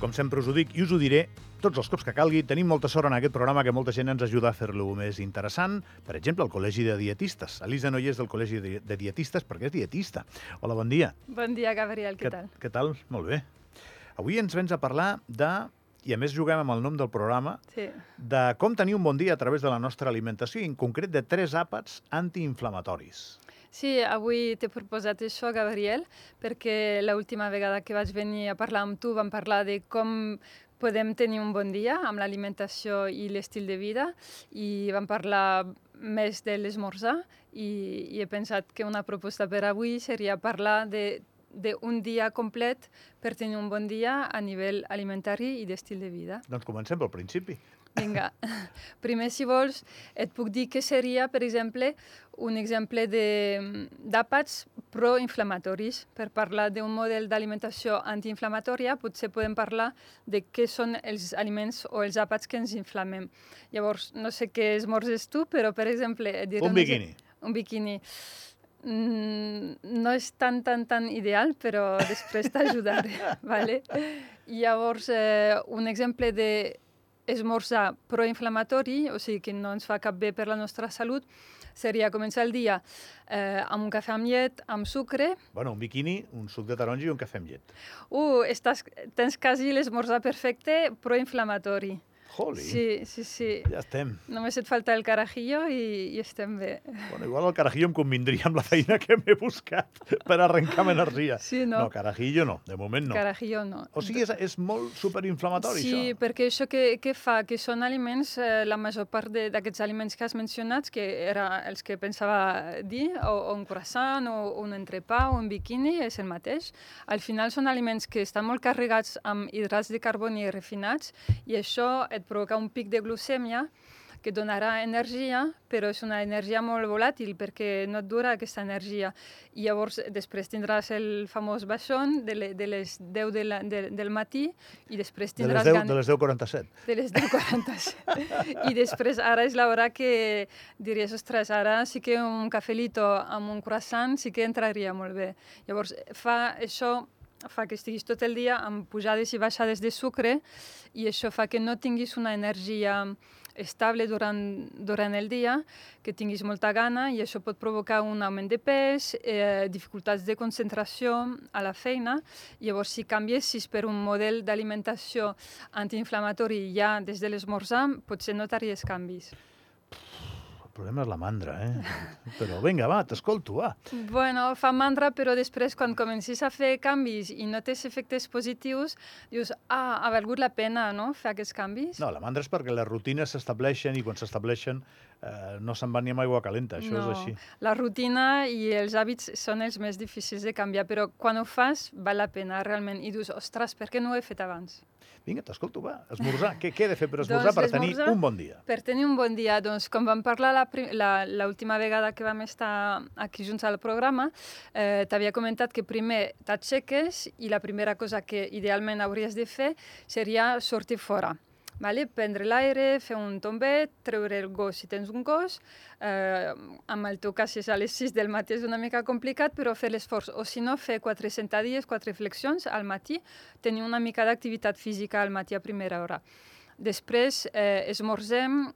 Com sempre us ho dic i us ho diré tots els cops que calgui, tenim molta sort en aquest programa que molta gent ens ajuda a fer-lo més interessant. Per exemple, el Col·legi de Dietistes. Elisa no hi és del Col·legi de Dietistes perquè és dietista. Hola, bon dia. Bon dia, Gabriel, què tal? Què tal? Molt bé. Avui ens vens a parlar de, i a més juguem amb el nom del programa, Sí. de com tenir un bon dia a través de la nostra alimentació, i en concret de tres àpats antiinflamatoris. Sí, avui t'he proposat això, Gabriel, perquè l'última vegada que vaig venir a parlar amb tu vam parlar de com podem tenir un bon dia amb l'alimentació i l'estil de vida i vam parlar més de l'esmorzar i, i he pensat que una proposta per avui seria parlar de d'un dia complet per tenir un bon dia a nivell alimentari i d'estil de vida. Doncs comencem pel principi. Vinga, primer, si vols, et puc dir que seria, per exemple, un exemple d'àpats proinflamatoris. Per parlar d'un model d'alimentació antiinflamatòria, potser podem parlar de què són els aliments o els àpats que ens inflamem. Llavors, no sé què esmorzes tu, però, per exemple... et diré Un biquini. Un biquini. Mm, no és tan, tan, tan ideal, però després t'ajudaré, vale? Llavors, eh, un exemple de esmorzar proinflamatori, o sigui que no ens fa cap bé per la nostra salut, seria començar el dia eh, amb un cafè amb llet, amb sucre. Bueno, un biquini, un suc de taronja i un cafè amb llet. Uh, estàs, tens quasi l'esmorzar perfecte proinflamatori. Joli, Sí, sí, sí. ja estem. Només et falta el carajillo i, i estem bé. Bueno, igual el carajillo em convindria amb la feina que m'he buscat per arrencar-me energia. Sí, no? No, carajillo no, de moment no. Carajillo no. O sigui, és, és molt superinflamatori, Sí, això. perquè això que, que fa? Que són aliments, eh, la major part d'aquests aliments que has mencionat, que era els que pensava dir, o, o un croissant, o un entrepà, o un biquini, és el mateix. Al final són aliments que estan molt carregats amb hidrats de carboni refinats i això et provoca un pic de glucèmia que donarà energia, però és una energia molt volàtil perquè no et dura aquesta energia. I llavors després tindràs el famós baixón de, le, de les 10 de la, de, del matí i després De les tindràs 10, gan- de les 10.47. de les 10.47. I després, ara és l'hora que diries, ostres, ara sí que un cafelito amb un croissant sí que entraria molt bé. Llavors, fa això fa que estiguis tot el dia amb pujades i baixades de sucre i això fa que no tinguis una energia estable durant, durant el dia, que tinguis molta gana i això pot provocar un augment de pes, eh, dificultats de concentració a la feina. Llavors, si canviessis per un model d'alimentació antiinflamatori ja des de l'esmorzar, potser notaries canvis. El problema és la mandra, eh? Però vinga, va, t'escolto, va. Bueno, fa mandra, però després, quan comencis a fer canvis i notes efectes positius, dius, ah, ha valgut la pena, no?, fer aquests canvis. No, la mandra és perquè les rutines s'estableixen i quan s'estableixen eh, no se'n van ni amb aigua calenta, això no. és així. La rutina i els hàbits són els més difícils de canviar, però quan ho fas val la pena realment. I dius, ostres, per què no ho he fet abans? Vinga, t'escolto, va, esmorzar. què, què he de fer per esmorzar Doncs per tenir l'esmorzar- un bon dia? Per tenir un bon dia, doncs, com vam parlar l'última vegada que vam estar aquí junts al programa, eh, t'havia comentat que primer t'aixeques i la primera cosa que idealment hauries de fer seria sortir fora. Vale? Prendre l'aire, fer un tombet, treure el gos si tens un gos. Eh, amb el teu cas, és a les 6 del matí és una mica complicat, però fer l'esforç. O si no, fer quatre sentadilles, quatre flexions al matí, tenir una mica d'activitat física al matí a primera hora. Després eh, esmorzem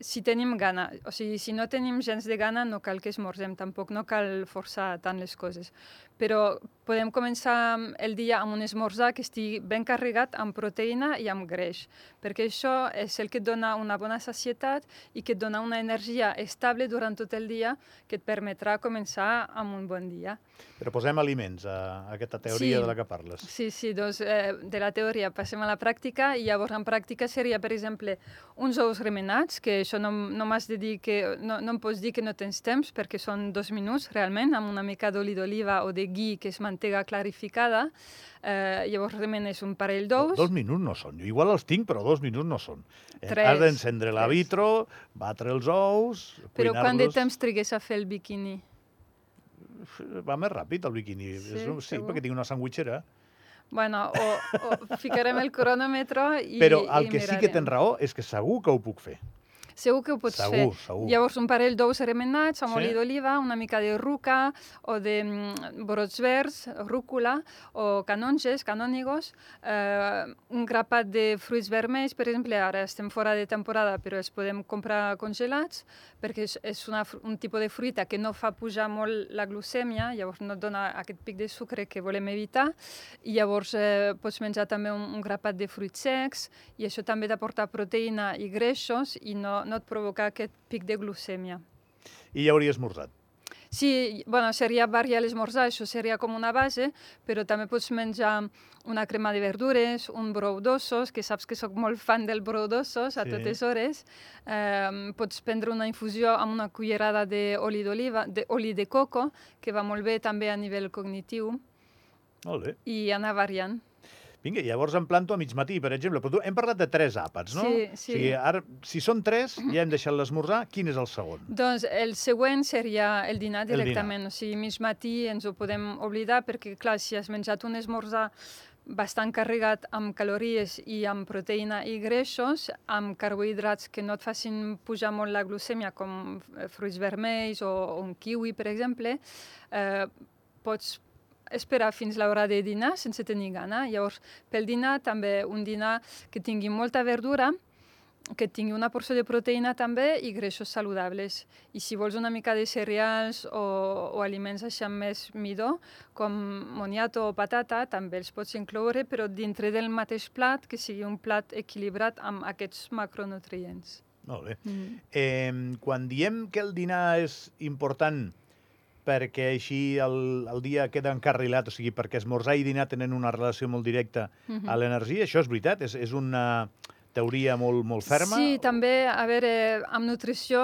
si tenim gana. O sigui, si no tenim gens de gana, no cal que esmorzem, tampoc no cal forçar tant les coses. Però podem començar el dia amb un esmorzar que estigui ben carregat amb proteïna i amb greix, perquè això és el que et dona una bona sacietat i que et dona una energia estable durant tot el dia que et permetrà començar amb un bon dia. Però posem aliments a, a aquesta teoria Sí. de la que parles. Sí, sí, doncs eh, de la teoria passem a la pràctica i llavors en pràctica seria, per exemple, uns ous remenats, que això no, no m'has de dir que, no, no em pots dir que no tens temps perquè són dos minuts realment, amb una mica d'oli d'oliva o de gui, que és mantega clarificada. Eh, llavors remenes un parell Do, d'ous. dos minuts no són. Jo igual els tinc, però dos minuts no són. Eh, Tres, Has d'encendre la vitro, batre els ous, Però quant de temps trigues a fer el biquini? Va més ràpid el biquini. Sí, És un- sí segur. perquè tinc una sandwitxera. Bueno, o, o ficarem el cronòmetre i Però el i que sí que tens mirarem. raó és que segur que ho puc fer. Segur que ho pots segur, fer. Segur, Llavors, un parell d'ous remenats amb Sí. oli d'oliva, una mica de ruca o de mm, brots verds, rúcula o canonges, canònigos, eh, un grapat de fruits vermells, per exemple, ara estem fora de temporada, però els podem comprar congelats, perquè és, és una, un tipus de fruita que no fa pujar molt la glucèmia, llavors no dona aquest pic de sucre que volem evitar, i llavors eh, pots menjar també un, un grapat de fruits secs, i això també t'aporta proteïna i greixos i no, no et provoca aquest pic de glucèmia. I ja hauria esmorzat. Sí, bueno, seria variar l'esmorzar, això seria com una base, però també pots menjar una crema de verdures, un brou d'ossos, que saps que sóc molt fan del brou d'ossos a Sí. totes hores. Eh, pots prendre una infusió amb una cullerada d'oli d'oliva, d'oli de coco, que va molt bé també a nivell cognitiu, Molt bé. i anar variant. Vinga, llavors em planto a mig matí, per exemple. Però tu, hem parlat de tres àpats, no? Sí, sí. O sigui, ara, si són tres, ja hem deixat l'esmorzar. Quin és el segon? Doncs el següent seria el dinar El dinar. directament, o sigui, mig matí ens ho podem oblidar perquè, clar, si has menjat un esmorzar bastant carregat amb calories i amb proteïna i greixos, amb carbohidrats que no et facin pujar molt la glucèmia, com eh, fruits vermells o, o un kiwi, per exemple, eh, pots esperar fins l'hora de dinar sense tenir gana. Llavors, pel dinar, també un dinar que tingui molta verdura, que tingui una porció de proteïna també i greixos saludables. I si vols una mica de cereals o, o aliments així amb més midó, com moniato o patata, també els pots incloure, però dintre del mateix plat, que sigui un plat equilibrat amb aquests macronutrients. Molt bé. Mm. Eh, quan diem que el dinar és important perquè així el, el dia queda encarrilat, o sigui, perquè esmorzar i dinar tenen una relació molt directa Mhm. a l'energia, això és veritat? És, és una teoria molt, molt ferma? Sí, també, a veure, amb nutrició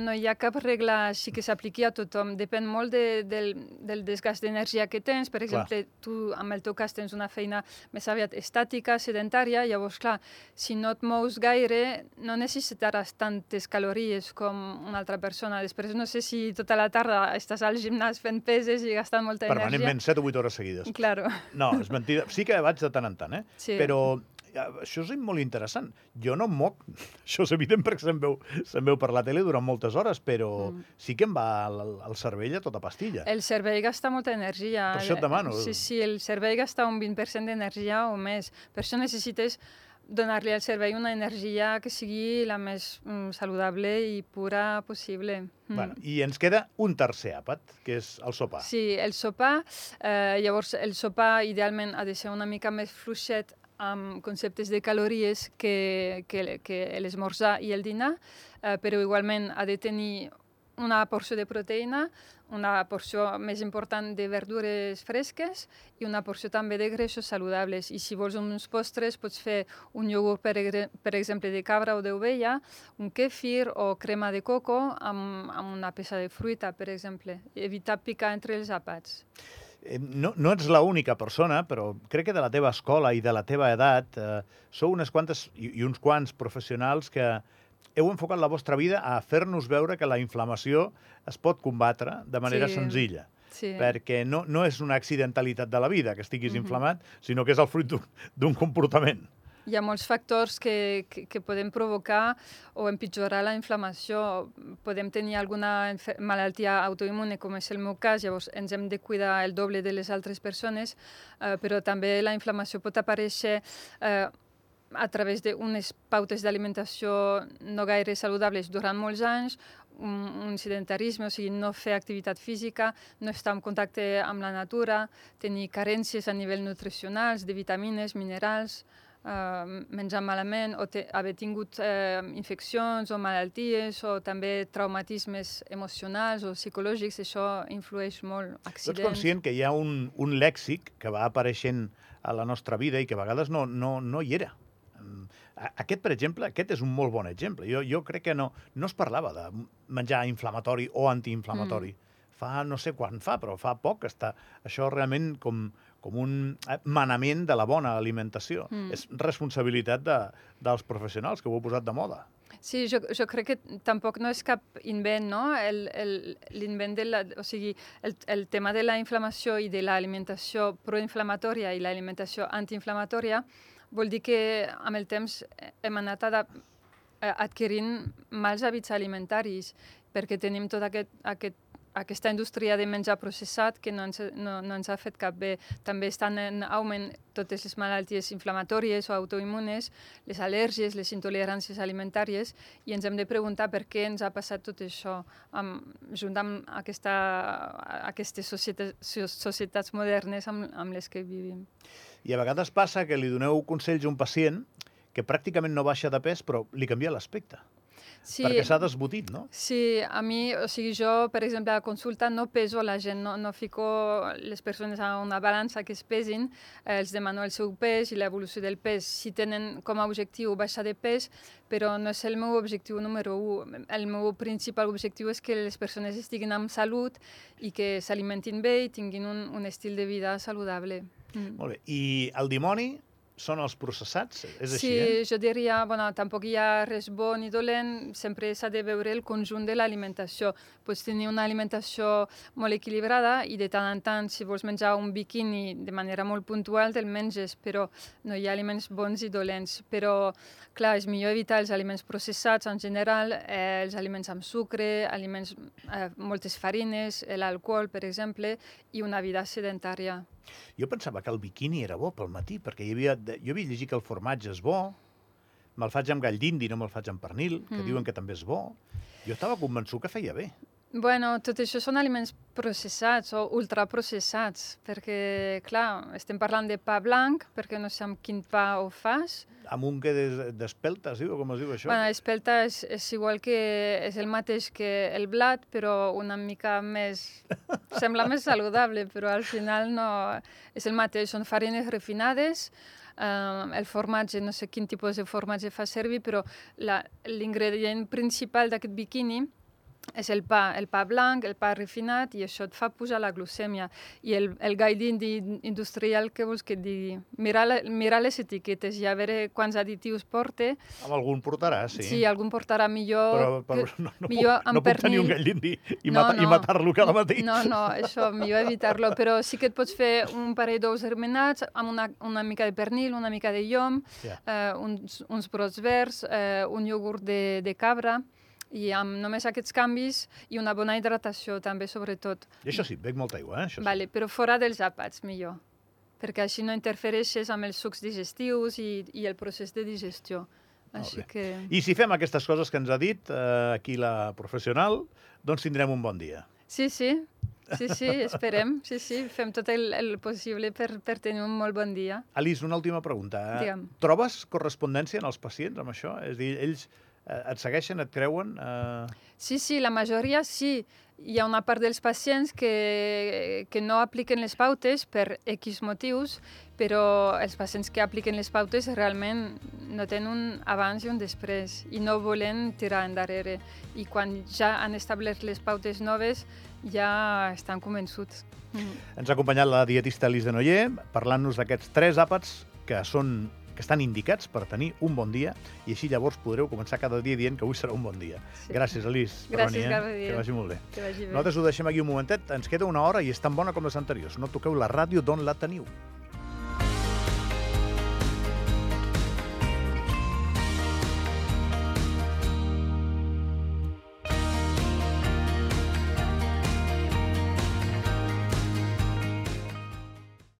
no hi ha cap regla així que s'apliqui a tothom. Depèn molt de, del, del desgast d'energia que tens. Per Clar. exemple, tu, amb el teu cas, tens una feina més aviat estàtica, sedentària, llavors, clar, si no et mous gaire, no necessitaràs tantes calories com una altra persona. Després, no sé si tota la tarda estàs al gimnàs fent peses i gastant molta energia. Permanentment, 7 o 8 hores seguides. Claro, No, és mentida. Sí que vaig de tant en tant, eh? sí. Però això és molt interessant. Jo no em moc, això és evident perquè se'n veu, se'n veu per la tele durant moltes hores, però Mm. sí que em va al, al cervell a tota pastilla. El cervell gasta molta energia. Per això et demano. Sí, sí, el cervell gasta un 20% d'energia o més. Per això necessites donar-li al cervell una energia que sigui la més mm, saludable i pura possible. Mm. Bueno, I ens queda un tercer àpat, que és el sopar. Sí, el sopar, eh, llavors el sopar idealment ha de ser una mica més fluixet amb conceptes de calories que, que, que l'esmorzar i el dinar, eh, però igualment ha de tenir una porció de proteïna, una porció més important de verdures fresques i una porció també de greixos saludables. I si vols uns postres, pots fer un iogurt, per, per exemple, de cabra o d'ovella, un kefir o crema de coco amb, amb una peça de fruita, per exemple. Evitar picar entre els àpats. No, no ets l'única persona, però crec que de la teva escola i de la teva edat eh, sou unes quantes i, i uns quants professionals que heu enfocat la vostra vida a fer-nos veure que la inflamació es pot combatre de manera Sí. senzilla. Sí. Perquè no, no és una accidentalitat de la vida que estiguis Mhm. inflamat, sinó que és el fruit d'un comportament. Hi ha molts factors que, que, que poden provocar o empitjorar la inflamació. Podem tenir alguna malaltia autoimmune, com és el meu cas, llavors ens hem de cuidar el doble de les altres persones, eh, però també la inflamació pot aparèixer eh, a través d'unes pautes d'alimentació no gaire saludables durant molts anys, un, un sedentarisme, o sigui, no fer activitat física, no estar en contacte amb la natura, tenir carències a nivell nutricionals, de vitamines, minerals, eh, menjar malament o te, haver tingut eh, infeccions o malalties o també traumatismes emocionals o psicològics, això influeix molt. Tu ets conscient que hi ha un, un lèxic que va apareixent a la nostra vida i que a vegades no, no, no hi era. A- Aquest, per exemple, aquest és un molt bon exemple. Jo, jo crec que no, no es parlava de menjar inflamatori o antiinflamatori. Mm. Fa no sé quan fa, però fa poc està això realment com, com un eh, manament de la bona alimentació. Mm. És responsabilitat de, dels professionals que ho heu posat de moda. Sí, jo, jo crec que tampoc no és cap invent, no? El- el- L'invent de la... O sigui, el, el tema de la inflamació i de l'alimentació proinflamatòria i l'alimentació antiinflamatòria vol dir que amb el temps hem anat eh, adquirint mals hàbits alimentaris, perquè tenim tot aquest, aquest aquesta indústria de menjar processat que no ens, no, no ens ha fet cap bé. També estan en augment totes les malalties inflamatòries o autoimmunes, les al·lèrgies, les intoleràncies alimentàries, i ens hem de preguntar per què ens ha passat tot això amb, junt amb aquesta, aquestes societats, societats modernes amb, amb les que vivim. I a vegades passa que li doneu consells a un pacient que pràcticament no baixa de pes, però li canvia l'aspecte. Sí, perquè s'ha desbotit, no? Sí, a mi, o sigui, jo, per exemple, a la consulta no peso la gent, no, no fico les persones a una balança que es pesin, eh, els demano el seu pes i l'evolució del pes. Si tenen com a objectiu baixar de pes, però no és el meu objectiu número 1. El meu principal objectiu és que les persones estiguin amb salut i que s'alimentin bé i tinguin un, un estil de vida saludable. Mm. Molt bé. I el dimoni són els processats? És sí, així, eh? jo diria, bueno, tampoc hi ha res bo ni dolent, sempre s'ha de veure el conjunt de l'alimentació. Pots tenir una alimentació molt equilibrada i de tant en tant, si vols menjar un biquini de manera molt puntual, te'l menges, però no hi ha aliments bons i dolents. Però, clar, és millor evitar els aliments processats en general, eh, els aliments amb sucre, aliments, eh, moltes farines, l'alcohol, per exemple, i una vida sedentària. Jo pensava que el biquini era bo pel matí, perquè hi havia, jo havia llegit que el formatge és bo, me'l faig amb gall d'indi, no me'l faig amb pernil, que mm. diuen que també és bo. Jo estava convençut que feia bé. Bueno, tot això són aliments processats o ultraprocessats, perquè, clar, estem parlant de pa blanc, perquè no sé amb quin pa ho fas, amb un que d'espelta, sí? O com es diu això? Bueno, espelta és, és igual que... és el mateix que el blat, però una mica més... sembla més saludable, però al final no... És el mateix, són farines refinades, Uh, el formatge, no sé quin tipus de formatge fa servir, però l'ingredient principal d'aquest biquini és el pa, el pa blanc, el pa refinat, i això et fa pujar la glucèmia. I el, el guide industrial, que vols que et digui? Mirar, mirar les etiquetes i a veure quants additius porta. Amb algun portarà, sí. Sí, algun portarà millor... Però, però no, no, millor puc, no puc tenir un gall d'indi i, no, mata, no. i matar-lo cada matí. No, no, això, millor evitar-lo. Però sí que et pots fer un parell d'ous germinats amb una, una mica de pernil, una mica de llom, yeah. eh, uns, uns brots verds, eh, un iogurt de, de cabra, i amb només aquests canvis i una bona hidratació també, sobretot. I això sí, bec molta aigua, eh? Això vale, sí. però fora dels àpats, millor, perquè així no interfereixes amb els sucs digestius i, i el procés de digestió. Així que... I si fem aquestes coses que ens ha dit eh, aquí la professional, doncs tindrem un bon dia. Sí, sí, Sí, sí, esperem. Sí, sí, fem tot el, el possible per, per tenir un molt bon dia. Alice, una última pregunta. Digue'm. Trobes correspondència en els pacients amb això? És a dir, ells Eh, et segueixen, et creuen? Eh... Sí, sí, la majoria sí. Hi ha una part dels pacients que, que no apliquen les pautes per X motius, però els pacients que apliquen les pautes realment no tenen un abans i un després i no volen tirar endarrere. I quan ja han establert les pautes noves ja estan convençuts. Mm. Ens ha acompanyat la dietista Elis de Noyer parlant-nos d'aquests tres àpats que són que estan indicats per tenir un bon dia i així llavors podreu començar cada dia dient que avui serà un bon dia. Sí. Gràcies, Elis. Gràcies, Roni, eh? Que vagi molt bé. Que vagi bé. Nosaltres ho deixem aquí un momentet. Ens queda una hora i és tan bona com les anteriors. No toqueu la ràdio d'on la teniu.